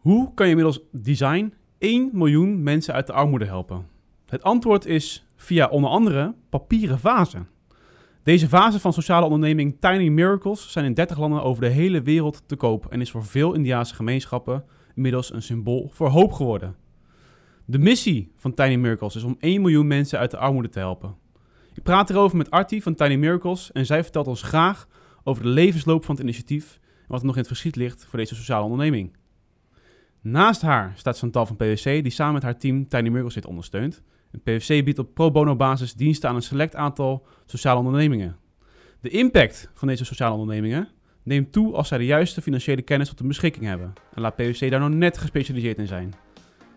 Hoe kan je middels design 1 miljoen mensen uit de armoede helpen? Het antwoord is via onder andere papieren vazen. Deze vazen van sociale onderneming Tiny Miracles zijn in 30 landen over de hele wereld te koop en is voor veel Indiaanse gemeenschappen inmiddels een symbool voor hoop geworden. De missie van Tiny Miracles is om 1 miljoen mensen uit de armoede te helpen. Ik praat erover met Artie van Tiny Miracles en zij vertelt ons graag over de levensloop van het initiatief en wat er nog in het verschiet ligt voor deze sociale onderneming. Naast haar staat Chantal van PwC, die samen met haar team Tiny Miracles dit ondersteunt. PwC biedt op pro bono basis diensten aan een select aantal sociale ondernemingen. De impact van deze sociale ondernemingen neemt toe als zij de juiste financiële kennis tot de beschikking hebben. En laat PwC daar nog net gespecialiseerd in zijn.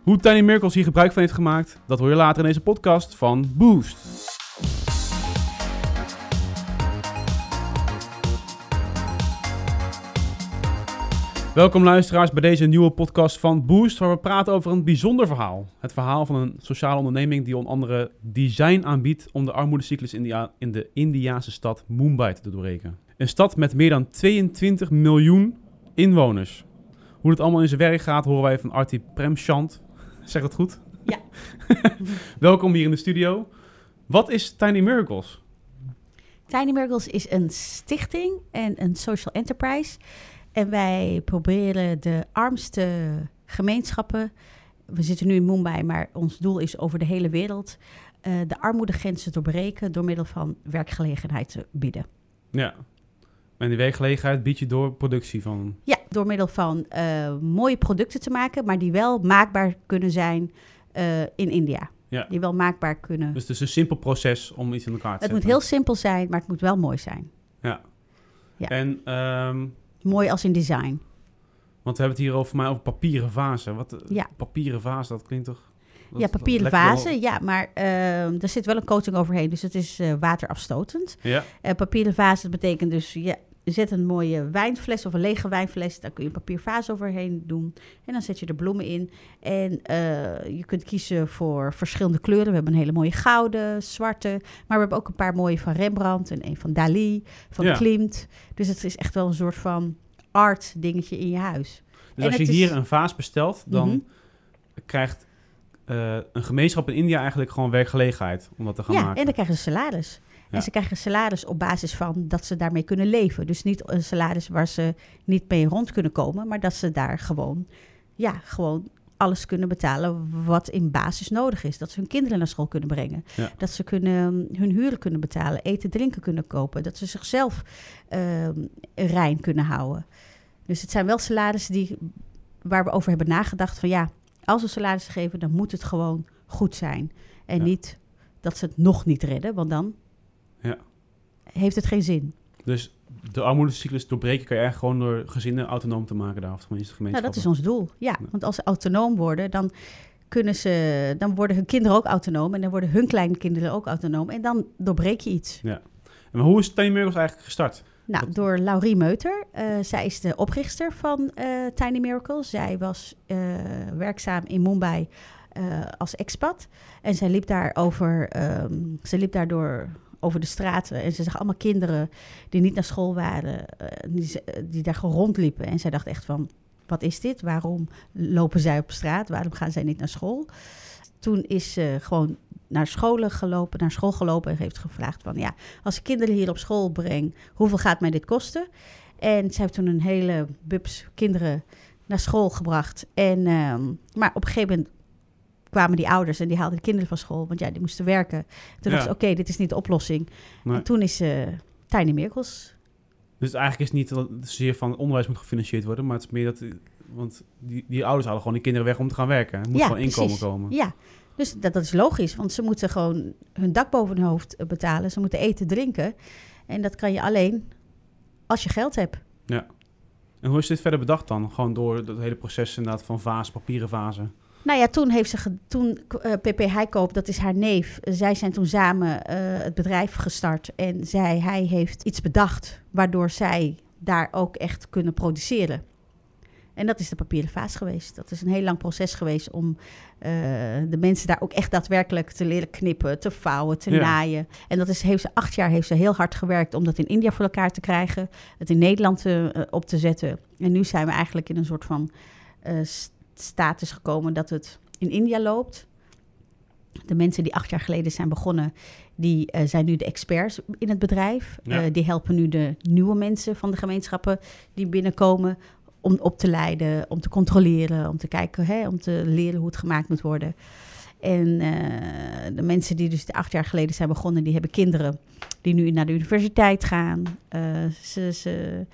Hoe Tiny Miracles hier gebruik van heeft gemaakt, dat hoor je later in deze podcast van Boost. Welkom luisteraars bij deze nieuwe podcast van Boost, waar we praten over een bijzonder verhaal. Het verhaal van een sociale onderneming die onder andere design aanbiedt om de armoedecyclus in, de, in de Indiaanse stad Mumbai te doorbreken. Een stad met meer dan 22 miljoen inwoners. Hoe het allemaal in zijn werk gaat, horen wij van Artie Premchand. Zeg dat goed? Ja. Welkom hier in de studio. Wat is Tiny Miracles? Tiny Miracles is een stichting en een social enterprise. En wij proberen de armste gemeenschappen. We zitten nu in Mumbai, maar ons doel is over de hele wereld. Uh, de armoedegrenzen te doorbreken door middel van werkgelegenheid te bieden. Ja. En die werkgelegenheid bied je door productie van. Ja, door middel van uh, mooie producten te maken, maar die wel maakbaar kunnen zijn uh, in India. Ja. Die wel maakbaar kunnen. Dus het is een simpel proces om iets in elkaar te het zetten. Het moet heel simpel zijn, maar het moet wel mooi zijn. Ja. Ja. En um, mooi als in design. Want we hebben het hier over mij over papieren vazen. Wat Ja. papieren vazen, dat klinkt toch? dat- ja, papieren wel- vazen, ja, maar ehm er zit wel een coating overheen, dus het is eh, waterafstotend. Ja, Eh, papieren vazen betekent dus, ja, zet een mooie wijnfles of een lege wijnfles, daar kun je een papier vaas overheen doen. En dan zet je er bloemen in. En eh, je kunt kiezen voor verschillende kleuren. We hebben een hele mooie gouden, zwarte, maar we hebben ook een paar mooie van Rembrandt en een van Dali, van Ja. Klimt. Dus het is echt wel een soort van art dingetje in je huis. dus En als je is- hier een vaas bestelt, dan Mhm. krijgt eh, een gemeenschap in India eigenlijk gewoon werkgelegenheid om dat te gaan ja, maken. en dan krijgen ze salaris. En ze krijgen salaris op basis van dat ze daarmee kunnen leven. Dus niet een salaris waar ze niet mee rond kunnen komen, maar dat ze daar gewoon, ja, gewoon alles kunnen betalen wat in basis nodig is. Dat ze hun kinderen naar school kunnen brengen. Ja. Dat ze kunnen, hun huren kunnen betalen, eten, drinken kunnen kopen. Dat ze zichzelf ehm, rein kunnen houden. Dus het zijn wel salarissen die, waar we over hebben nagedacht van ja, als we salaris geven, dan moet het gewoon goed zijn. En Ja. niet dat ze het nog niet redden, want dan Ja. heeft het geen zin. Dus de armoedecyclus doorbreken kan je eigenlijk gewoon door gezinnen autonoom te maken daar, of tenminste Nou, gemeenschappen. dat is ons doel. Ja, Ja. want als ze autonoom worden, dan kunnen ze, dan worden hun kinderen ook autonoom en dan worden hun kleinkinderen ook autonoom en dan doorbreek je iets. En maar hoe is Tiny Miracles eigenlijk gestart? Nou, door Laurie Meuter. Eh, zij is de oprichter van eh, Tiny Miracles. Zij was eh, werkzaam in Mumbai als expat. En zij liep daar over, ze liep daardoor over de straten. En ze zag allemaal kinderen die niet naar school waren, eh, die, ze- die daar gewoon rondliepen. En zij dacht echt van, wat is dit? Waarom lopen zij op straat? Waarom gaan zij niet naar school? Toen is ze gewoon naar scholen gelopen, naar school gelopen en heeft gevraagd van, ja, als ik kinderen hier op school breng, hoeveel gaat mij dit kosten? En ze heeft toen een hele bubs kinderen naar school gebracht. En, ehm, maar op een gegeven moment kwamen die ouders en die haalden de kinderen van school, want ja, die moesten werken. Toen Ja. dacht ze, oké, dit is niet de oplossing. Nee. En toen is ze Tiny Miracles. Dus eigenlijk is het niet dat het zeer van onderwijs moet gefinancierd worden, maar het is meer dat... Want die, die ouders halen gewoon die kinderen weg om te gaan werken. Er moet Ja, gewoon inkomen precies. komen. Ja, dus dat, dat is logisch, want ze moeten gewoon hun dak boven hun hoofd eh, betalen. Ze moeten eten, drinken. En dat kan je alleen als je geld hebt. En hoe is dit verder bedacht dan? Gewoon door dat hele proces inderdaad van vaas, papieren vazen. Nou ja, toen heeft ze, toen eh, PP Heikoop, dat is haar neef, eh, zij zijn toen samen eh, het bedrijf gestart. En zij, hij heeft iets bedacht waardoor zij daar ook echt kunnen produceren. En dat is de papieren vaas geweest. Dat is een heel lang proces geweest om eh, de mensen daar ook echt daadwerkelijk te leren knippen, te vouwen, te Ja. naaien. En dat is, heeft ze acht jaar heeft ze heel hard gewerkt om dat in India voor elkaar te krijgen, het in Nederland eh, eh, op te zetten. En nu zijn we eigenlijk in een soort van eh, staat is gekomen dat het in India loopt. De mensen die acht jaar geleden zijn begonnen, die eh, zijn nu de experts in het bedrijf. Ja. Eh, die helpen nu de nieuwe mensen van de gemeenschappen die binnenkomen om op te leiden, om te controleren, om te kijken, hè, om te leren hoe het gemaakt moet worden. En eh, de mensen die dus acht jaar geleden zijn begonnen, die hebben kinderen die nu naar de universiteit gaan. Ze, ze,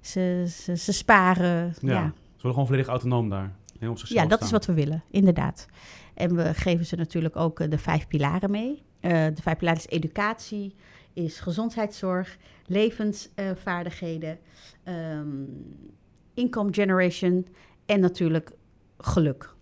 ze, ze, ze sparen. Ja. Ja, Ze worden gewoon volledig autonoom daar. Helemaal op zichzelf ja, dat is wat we willen, inderdaad. En we geven ze natuurlijk ook eh, de vijf pilaren mee. Eh, de vijf pilaren is educatie, is gezondheidszorg, levensvaardigheden, ehm, income generation en natuurlijk geluk.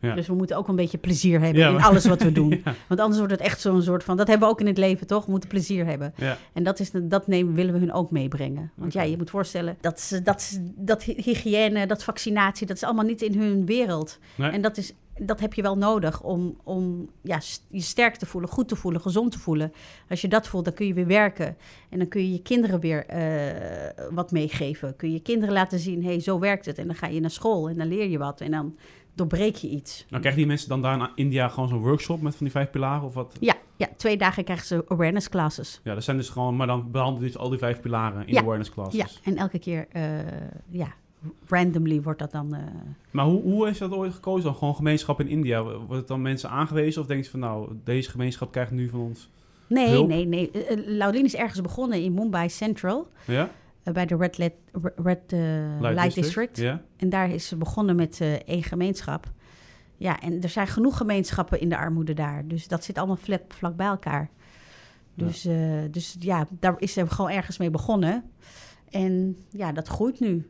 Ja. Dus we moeten ook een beetje plezier hebben Ja, in alles wat we doen. Ja, Want anders wordt het echt zo'n soort van... Dat hebben we ook in het leven, toch? We moeten plezier hebben. En dat, is, dat nemen, willen we hun ook meebrengen. Want Oké. ja, je moet voorstellen dat, dat, dat hy- hygiëne, dat vaccinatie... dat is allemaal niet in hun wereld. Nee. En dat, is, dat heb je wel nodig om, om ja, je sterk te voelen, goed te voelen, gezond te voelen. Als je dat voelt, dan kun je weer werken. En dan kun je je kinderen weer eh, wat meegeven. Kun je je kinderen laten zien, hey, zo werkt het. En dan ga je naar school en dan leer je wat. En dan doorbreek je iets. Nou, krijgen die mensen dan daar in India gewoon zo'n workshop met van die vijf pilaren of wat? Ja, ja, twee dagen krijgen ze awareness classes. Ja, dat zijn dus gewoon, maar dan behandelen dus al die vijf pilaren in Ja. de awareness classes. Ja, en elke keer, eh, ja, randomly wordt dat dan... eh, Maar hoe, hoe is dat ooit gekozen dan? Gewoon gemeenschap in India? Wordt het dan mensen aangewezen of denk je van nou, deze gemeenschap krijgt nu van ons? Nee, Hulp? nee, nee. Eh, eh, Laurien is ergens begonnen in Mumbai Central. Ja? bij de Red, Light, District. Ja? En daar is ze begonnen met één gemeenschap. Ja, en er zijn genoeg gemeenschappen in de armoede daar. Dus dat zit allemaal vlak, vlak bij elkaar. Dus ja. dus ja, daar is ze gewoon ergens mee begonnen. En ja, dat groeit nu.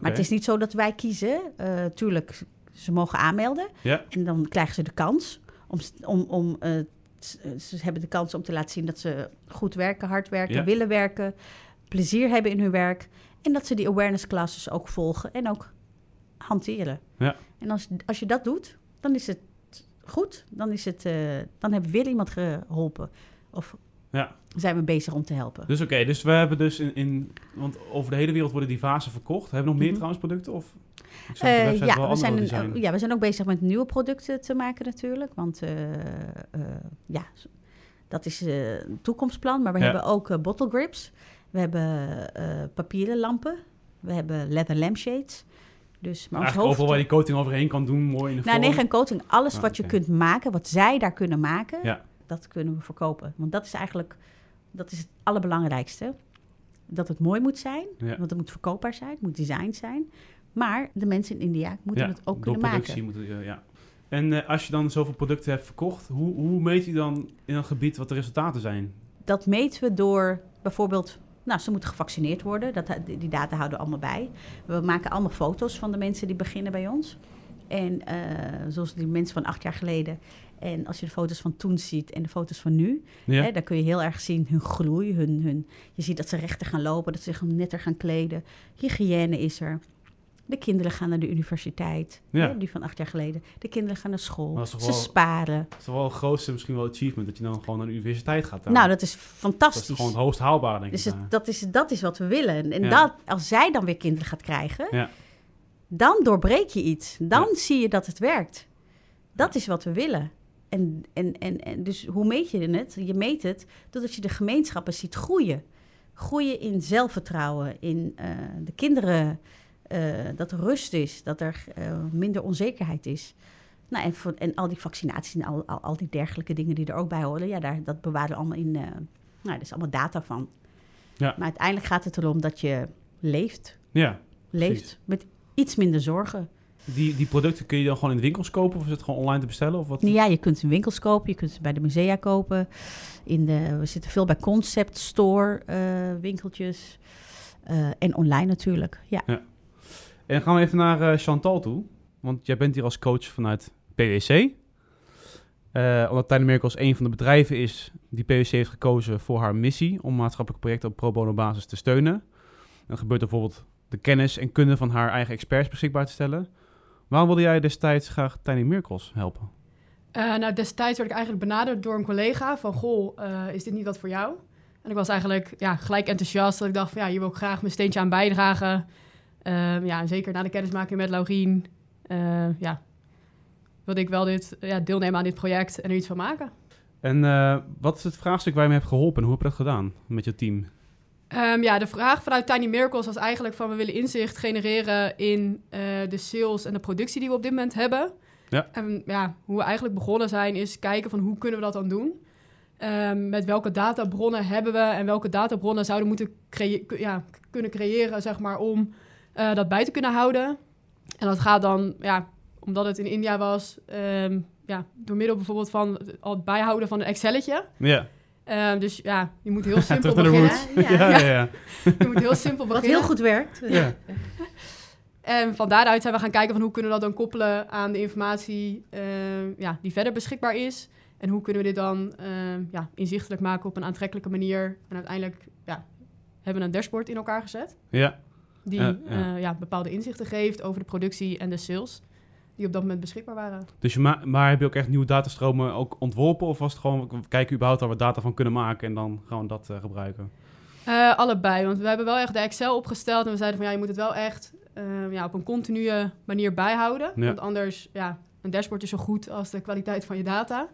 Maar het is niet zo dat wij kiezen. Eh, tuurlijk, ze mogen aanmelden. Ja, En dan krijgen ze de kans om, om, om eh, s- ze hebben de kans om te laten zien dat ze goed werken, hard werken, Ja. willen werken, plezier hebben in hun werk. En dat ze die awareness classes ook volgen en ook hanteren. Ja. En als, als je dat doet, dan is het goed. Dan, is het, eh, dan hebben we weer iemand geholpen. Of Ja. zijn we bezig om te helpen. dus oké. dus we hebben dus in, in... Want over de hele wereld worden die vazen verkocht. Hebben we nog meer Mhm. trouwens producten? Of? Website ja, we zijn, ja, we zijn ook bezig met nieuwe producten te maken natuurlijk. Want eh, eh, ja, dat is een toekomstplan. Maar we Ja. hebben ook bottle grips. We hebben papieren lampen. We hebben leather lampshades. Dus, maar Eigenlijk hoofd... overal waar je die coating overheen kan doen, mooi in de Nou, vorm. nee, geen coating. Alles Ah, wat je kunt maken, wat zij daar kunnen maken, Ja. Dat kunnen we verkopen. Want dat is eigenlijk dat is het allerbelangrijkste. Dat het mooi moet zijn, Ja. want het moet verkoopbaar zijn, het moet design zijn. Maar de mensen in India moeten Ja, het ook kunnen maken. Moet eh, ja. En eh, als je dan zoveel producten hebt verkocht, hoe, hoe meet je dan in een gebied wat de resultaten zijn? Dat meten we door bijvoorbeeld, nou, ze moeten gevaccineerd worden. Dat, die die data houden we allemaal bij. We maken allemaal foto's van de mensen die beginnen bij ons. En eh, zoals die mensen van acht jaar geleden. En als je de foto's van toen ziet en de foto's van nu, Ja? Hè, dan kun je heel erg zien hun groei. Hun, hun, je ziet dat ze rechter gaan lopen, dat ze zich netter gaan kleden. Hygiëne is er. De kinderen gaan naar de universiteit, Ja. hè, die van acht jaar geleden. De kinderen gaan naar school. Ze wel- sparen. Dat is wel het grootste misschien wel achievement, dat je dan gewoon naar de universiteit gaat. daar. Nou, dat is dat is fantastisch. gewoon het hoogst haalbaar, denk dus ik. dat, is, dat is wat we willen. En, Ja. dat, als zij dan weer kinderen gaat krijgen, Ja. dan doorbreek je iets. Dan zie je dat het werkt. Dat is wat we willen. En, en, en, en dus hoe meet je het? Je meet het doordat je de gemeenschappen ziet groeien. Groeien in zelfvertrouwen, in eh, de kinderen, eh, dat er rust is, dat er eh, minder onzekerheid is. Nou, en, voor, en al die vaccinaties en al, al, al die dergelijke dingen die er ook bij horen, ja, daar, dat bewaren we allemaal in. nou, daar is allemaal data van. Ja. Maar uiteindelijk gaat het erom dat je leeft, Ja, leeft Precies. met iets minder zorgen. Die, die producten kun je dan gewoon in de winkels kopen of is het gewoon online te bestellen? Of wat? Ja, je kunt ze in winkels kopen, je kunt ze bij de musea kopen. In de, we zitten veel bij concept store eh, winkeltjes. Eh, en online natuurlijk, ja. En dan gaan we even naar eh, Chantal toe. Want jij bent hier als coach vanuit PwC. Omdat Tiny Miracles een van de bedrijven is die PwC heeft gekozen voor haar missie om maatschappelijke projecten op pro bono basis te steunen. Dat gebeurt bijvoorbeeld de kennis en kunde van haar eigen experts beschikbaar te stellen. Waarom wilde jij destijds graag Tiny Miracles helpen? Eh, nou, destijds werd ik eigenlijk benaderd door een collega van... Goh, eh, is dit niet wat voor jou? En ik was eigenlijk ja, gelijk enthousiast. Dat ik dacht van ja, hier wil ik graag mijn steentje aan bijdragen. Ehm, ja, en zeker na de kennismaking met Laurien, eh, ja, wilde ik wel dit, ja, deelnemen aan dit project en er iets van maken. En wat is het vraagstuk waar je me hebt geholpen en hoe heb je dat gedaan met je team? Ehm, ja, de vraag vanuit Tiny Miracles was eigenlijk van we willen inzicht genereren in eh, de sales en de productie die we op dit moment hebben. Ja. En ja, hoe we eigenlijk begonnen zijn is kijken van hoe kunnen we dat dan doen? Ehm, met welke databronnen hebben we en welke databronnen zouden moeten creë- ku- ja, kunnen creëren zeg maar, om eh, dat bij te kunnen houden. En dat gaat dan, ja, omdat het in India was, ehm, ja, door middel bijvoorbeeld van het bijhouden van een Excelletje. Ja, Ehm, dus ja, je moet heel simpel terug naar de beginnen. roots. Ja, Ja, ja, ja. Je moet heel simpel Wat beginnen. heel goed werkt. ja. En van daaruit zijn we gaan kijken van hoe kunnen we dat dan koppelen aan de informatie eh, ja, die verder beschikbaar is. En hoe kunnen we dit dan eh, ja, inzichtelijk maken op een aantrekkelijke manier. En uiteindelijk ja, hebben we een dashboard in elkaar gezet. ja. Die Ja, ja. eh, ja, bepaalde inzichten geeft over de productie en de sales. Die op dat moment beschikbaar waren. Dus je ma- maar heb je ook echt nieuwe datastromen ook ontworpen? Of was het gewoon, we kijken überhaupt waar we data van kunnen maken en dan gewoon dat eh, gebruiken? Eh, allebei, want we hebben wel echt de Excel opgesteld. En we zeiden van ja, je moet het wel echt eh, ja, op een continue manier bijhouden. Ja. Want anders, ja, een dashboard is zo goed als de kwaliteit van je data.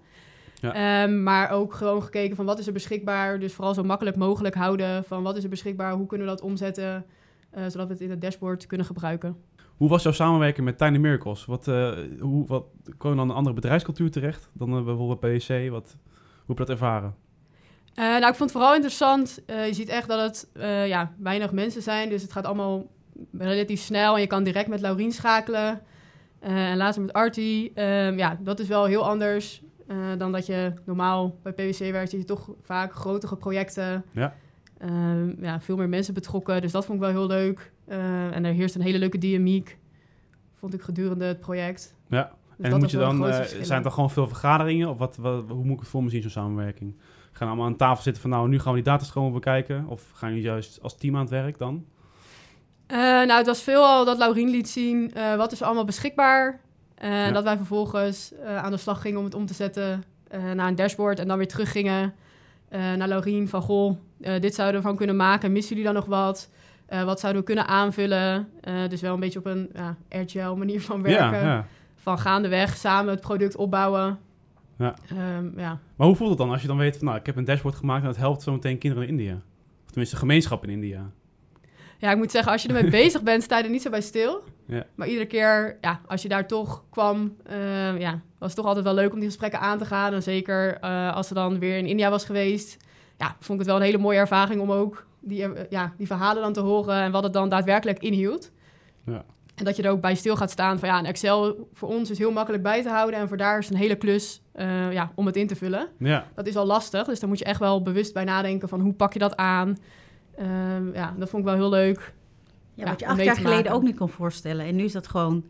Ja. Ehm, maar ook gewoon gekeken van wat is er beschikbaar. Dus vooral zo makkelijk mogelijk houden van wat is er beschikbaar, hoe kunnen we dat omzetten. eh, zodat we het in het dashboard kunnen gebruiken. Hoe was jouw samenwerking met Tiny Miracles? Wat, eh, hoe, wat, kwam je dan een andere bedrijfscultuur terecht dan eh, bijvoorbeeld PwC? Wat, hoe heb je dat ervaren? Eh, nou, ik vond het vooral interessant. Je ziet echt dat het ja, weinig mensen zijn. Dus het gaat allemaal relatief snel. En je kan direct met Laurien schakelen. En later met Artie. Ehm, ja, dat is wel heel anders dan dat je normaal bij PwC werkt. Je toch vaak grotere projecten. Ja. Ehm, ja, veel meer mensen betrokken. Dus dat vond ik wel heel leuk. Eh, en er heerst een hele leuke dynamiek. Vond ik gedurende het project. Ja. Dus en moet je dan, eh, zijn dan gewoon veel vergaderingen? Of wat, wat, hoe moet ik het voor me zien, zo'n samenwerking? Gaan we allemaal aan tafel zitten van nou, nu gaan we die datastromen bekijken? Of gaan jullie juist als team aan het werk dan? Eh, nou, het was veelal dat Laurien liet zien eh, wat is er allemaal beschikbaar. Ja. En dat wij vervolgens aan de slag gingen om het om te zetten naar een dashboard. En dan weer terug gingen eh, naar Laurien van... Goh, eh, dit zouden we van kunnen maken. Missen jullie dan nog wat? Eh, wat zouden we kunnen aanvullen? Eh, dus wel een beetje op een ja, agile manier van werken. Ja, ja. Van gaandeweg samen het product opbouwen. Ja. Ehm, ja. Maar hoe voelt het dan als je dan weet van nou, ik heb een dashboard gemaakt en dat helpt zo meteen kinderen in India? Of tenminste, gemeenschap in India. Ja, ik moet zeggen, als je ermee bezig bent, sta je er niet zo bij stil. Ja. Maar iedere keer, ja, als je daar toch kwam, eh, ja, was het toch altijd wel leuk om die gesprekken aan te gaan. En zeker als ze dan weer in India was geweest, ja, vond ik het wel een hele mooie ervaring om ook die, eh, ja, die verhalen dan te horen en wat het dan daadwerkelijk inhield. Ja. En dat je er ook bij stil gaat staan van ja, een Excel voor ons is heel makkelijk bij te houden en voor daar is het een hele klus eh, ja, om het in te vullen. Ja, Dat is al lastig, dus daar moet je echt wel bewust bij nadenken van hoe pak je dat aan. Ehm, ja, dat vond ik wel heel leuk. Ja, Ja, wat je acht jaar geleden maken. ook niet kon voorstellen. En nu is dat gewoon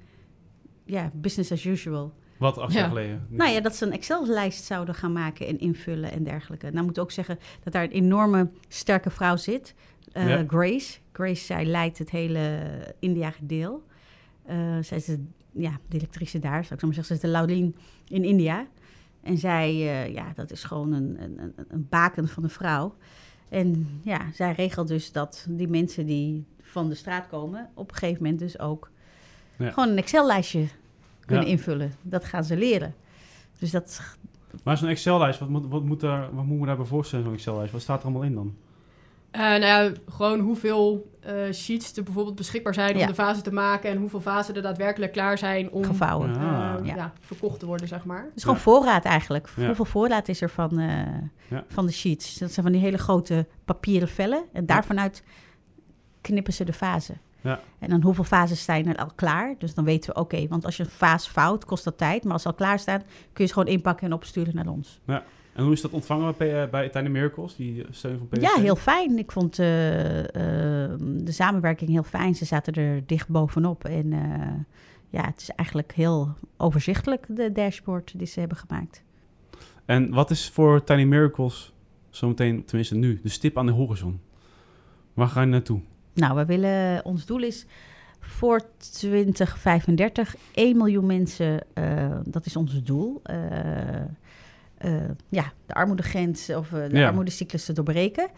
ja, business as usual. Wat acht Ja. jaar geleden. Nou ja, dat ze een Excel-lijst zouden gaan maken en invullen en dergelijke. Nou moet ik ook zeggen dat daar een enorme sterke vrouw zit. eh, Ja. Grace. Grace, zij leidt het hele India-gedeel. Eh, zij is de, ja, directrice daar, zou ik zo maar zeggen. Ze is de Laulien in India. En zij, eh, ja, dat is gewoon een, een, een- een baken van een vrouw. En ja, zij regelt dus dat die mensen die van de straat komen... op een gegeven moment dus ook Ja. gewoon een Excel-lijstje kunnen Ja. invullen. Dat gaan ze leren. Dus dat Maar zo'n Excel-lijst, wat, moet, wat, moet daar, wat moet me daarbij voorstellen, zo'n Excel-lijst? Wat staat er allemaal in dan? Eh, nou ja, gewoon hoeveel eh, sheets er bijvoorbeeld beschikbaar zijn om Ja. de fase te maken en hoeveel fasen er daadwerkelijk klaar zijn om gevouwen. eh, Ah. ja. Ja. verkocht te worden, zeg maar. Het is gewoon voorraad eigenlijk. Ja. Hoeveel voorraad is er van, eh, Ja. van de sheets? Dat zijn van die hele grote papieren vellen. En daarvanuit knippen ze de fase. Ja. En dan hoeveel fases zijn er al klaar? Dus dan weten we, oké, want als je een fase fout, kost dat tijd. Maar als ze al klaar staan, kun je ze gewoon inpakken en opsturen naar ons. En hoe is dat ontvangen bij, P- bij Tiny Miracles, die steun van PwC? Ja, heel fijn. Ik vond eh, eh, de samenwerking heel fijn. Ze zaten er dicht bovenop. En eh, ja, het is eigenlijk heel overzichtelijk, de dashboard die ze hebben gemaakt. En wat is voor Tiny Miracles zometeen, tenminste nu, de stip aan de horizon? Waar ga je naartoe? Nou, we willen, ons doel is voor 2035 1 miljoen mensen, eh, dat is ons doel. Eh, eh, ja, de armoedegrens of de Ja. armoedecyclus te doorbreken.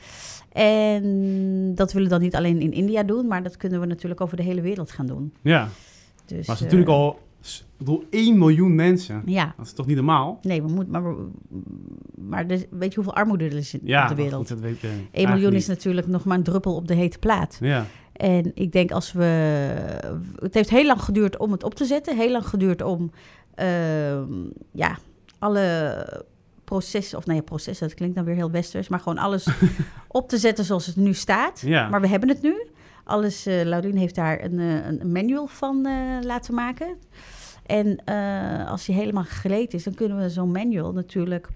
En dat willen we dan niet alleen in India doen, maar dat kunnen we natuurlijk over de hele wereld gaan doen. Ja, Dus, maar het is natuurlijk al ik bedoel, 1 miljoen mensen. Ja, Dat is toch niet normaal? nee, we moeten, maar, maar de- weet je hoeveel armoede er is in, Ja, de wereld? goed, dat weet ik, eh, 1 eigenlijk miljoen niet. is natuurlijk nog maar een druppel op de hete plaat. Ja, En ik denk als we. Het heeft heel lang geduurd om het op te zetten. Heel lang geduurd om. ehm, ja, alle processen. Of nee, ja, processen, dat klinkt dan weer heel westers. Maar gewoon alles op te zetten zoals het nu staat. ja. Maar we hebben het nu. Alles. eh Laurien heeft daar een, eh, een manual van eh, laten maken. En als die helemaal geleid is, dan kunnen we zo'n manual natuurlijk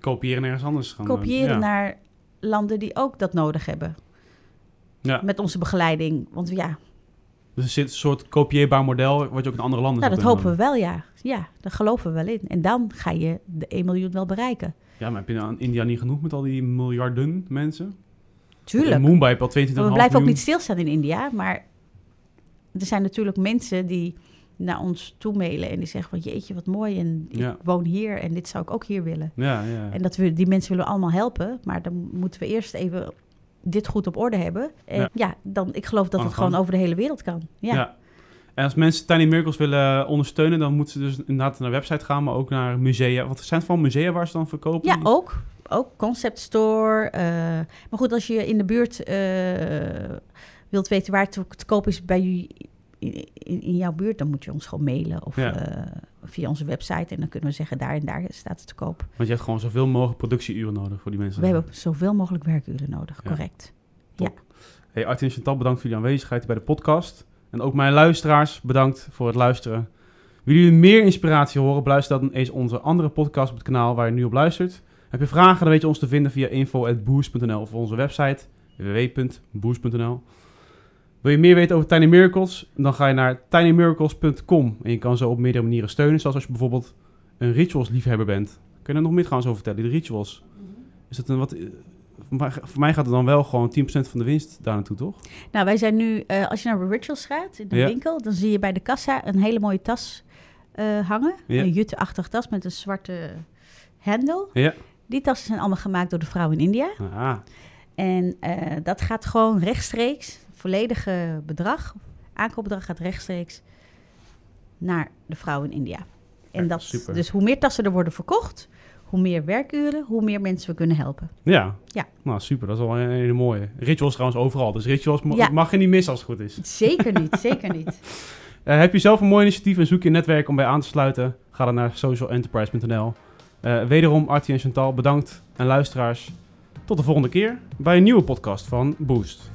kopiëren ergens anders gaan. kopiëren ja. naar landen die ook dat nodig hebben. Ja. Met onze begeleiding. Want ja, Dus er zit een soort kopieerbaar model wat je ook in andere landen Nou, dat hopen we wel, ja. Ja, daar geloven we wel in. En dan ga je de 1 miljoen wel bereiken. Ja, maar heb je aan India niet genoeg met al die miljarden mensen? Tuurlijk. Mumbai je al 22,5 Maar we blijven ook niet stilstaan in India. Maar er zijn natuurlijk mensen die naar ons toe mailen en die zeggen van jeetje, wat mooi. En ik Ja. woon hier en dit zou ik ook hier willen. Ja, ja. En dat we, die mensen willen we allemaal helpen. Maar dan moeten we eerst even dit goed op orde hebben. En Ja. dan, ik geloof dat Aan het gang. gewoon over de hele wereld kan. Ja, Ja. En als mensen Tiny Miracles willen ondersteunen, dan moeten ze dus inderdaad naar de website gaan, maar ook naar musea. Wat zijn het van musea waar ze dan verkopen? Ja, ook. Ook concept store. eh, maar goed, als je in de buurt eh, wilt weten waar het te te koop is bij jullie in, in, jouw buurt, dan moet je ons gewoon mailen of Ja. eh, via onze website. En dan kunnen we zeggen, daar en daar staat het te koop. Want je hebt gewoon zoveel mogelijk productieuren nodig voor die mensen. We hebben zoveel mogelijk werkuren nodig, Ja. correct. Hey, Artin en Chantal, bedankt voor jullie aanwezigheid bij de podcast. En ook mijn luisteraars, bedankt voor het luisteren. Willen jullie meer inspiratie horen? Beluister dan eens onze andere podcast op het kanaal waar je nu op luistert. Heb je vragen, dan weet je ons te vinden via info.boost.nl of onze website www.boost.nl. Wil je meer weten over Tiny Miracles? Dan ga je naar tinymiracles.com en je kan zo op meerdere manieren steunen. Zoals als je bijvoorbeeld een rituals liefhebber bent. Kun je daar nog meer trouwens over vertellen, de rituals? Is dat een wat... eh, Voor mij, gaat het dan wel gewoon 10% van de winst daar naartoe, toch? Nou, wij zijn nu, eh, als je naar Rituals gaat, in de Ja. winkel, dan zie je bij de kassa een hele mooie tas eh, hangen. Ja. Een jute-achtige tas met een zwarte hendel. Ja. Die tassen zijn allemaal gemaakt door de vrouw in India. Ah, En eh, dat gaat gewoon rechtstreeks, volledige bedrag, aankoopbedrag gaat rechtstreeks naar de vrouw in India. En Ja, dat, super. dus hoe meer tassen er worden verkocht, hoe meer werkuren, hoe meer mensen we kunnen helpen. ja. Ja. Nou, super. Dat is wel een hele mooie. Rituals trouwens overal. Dus rituals Ja. mag je niet missen als het goed is. Zeker niet, zeker niet. Eh, heb je zelf een mooi initiatief en zoek je een netwerk om bij aan te sluiten? Ga dan naar socialenterprise.nl. Eh, wederom Artie en Chantal, bedankt. En luisteraars, tot de volgende keer bij een nieuwe podcast van Boost.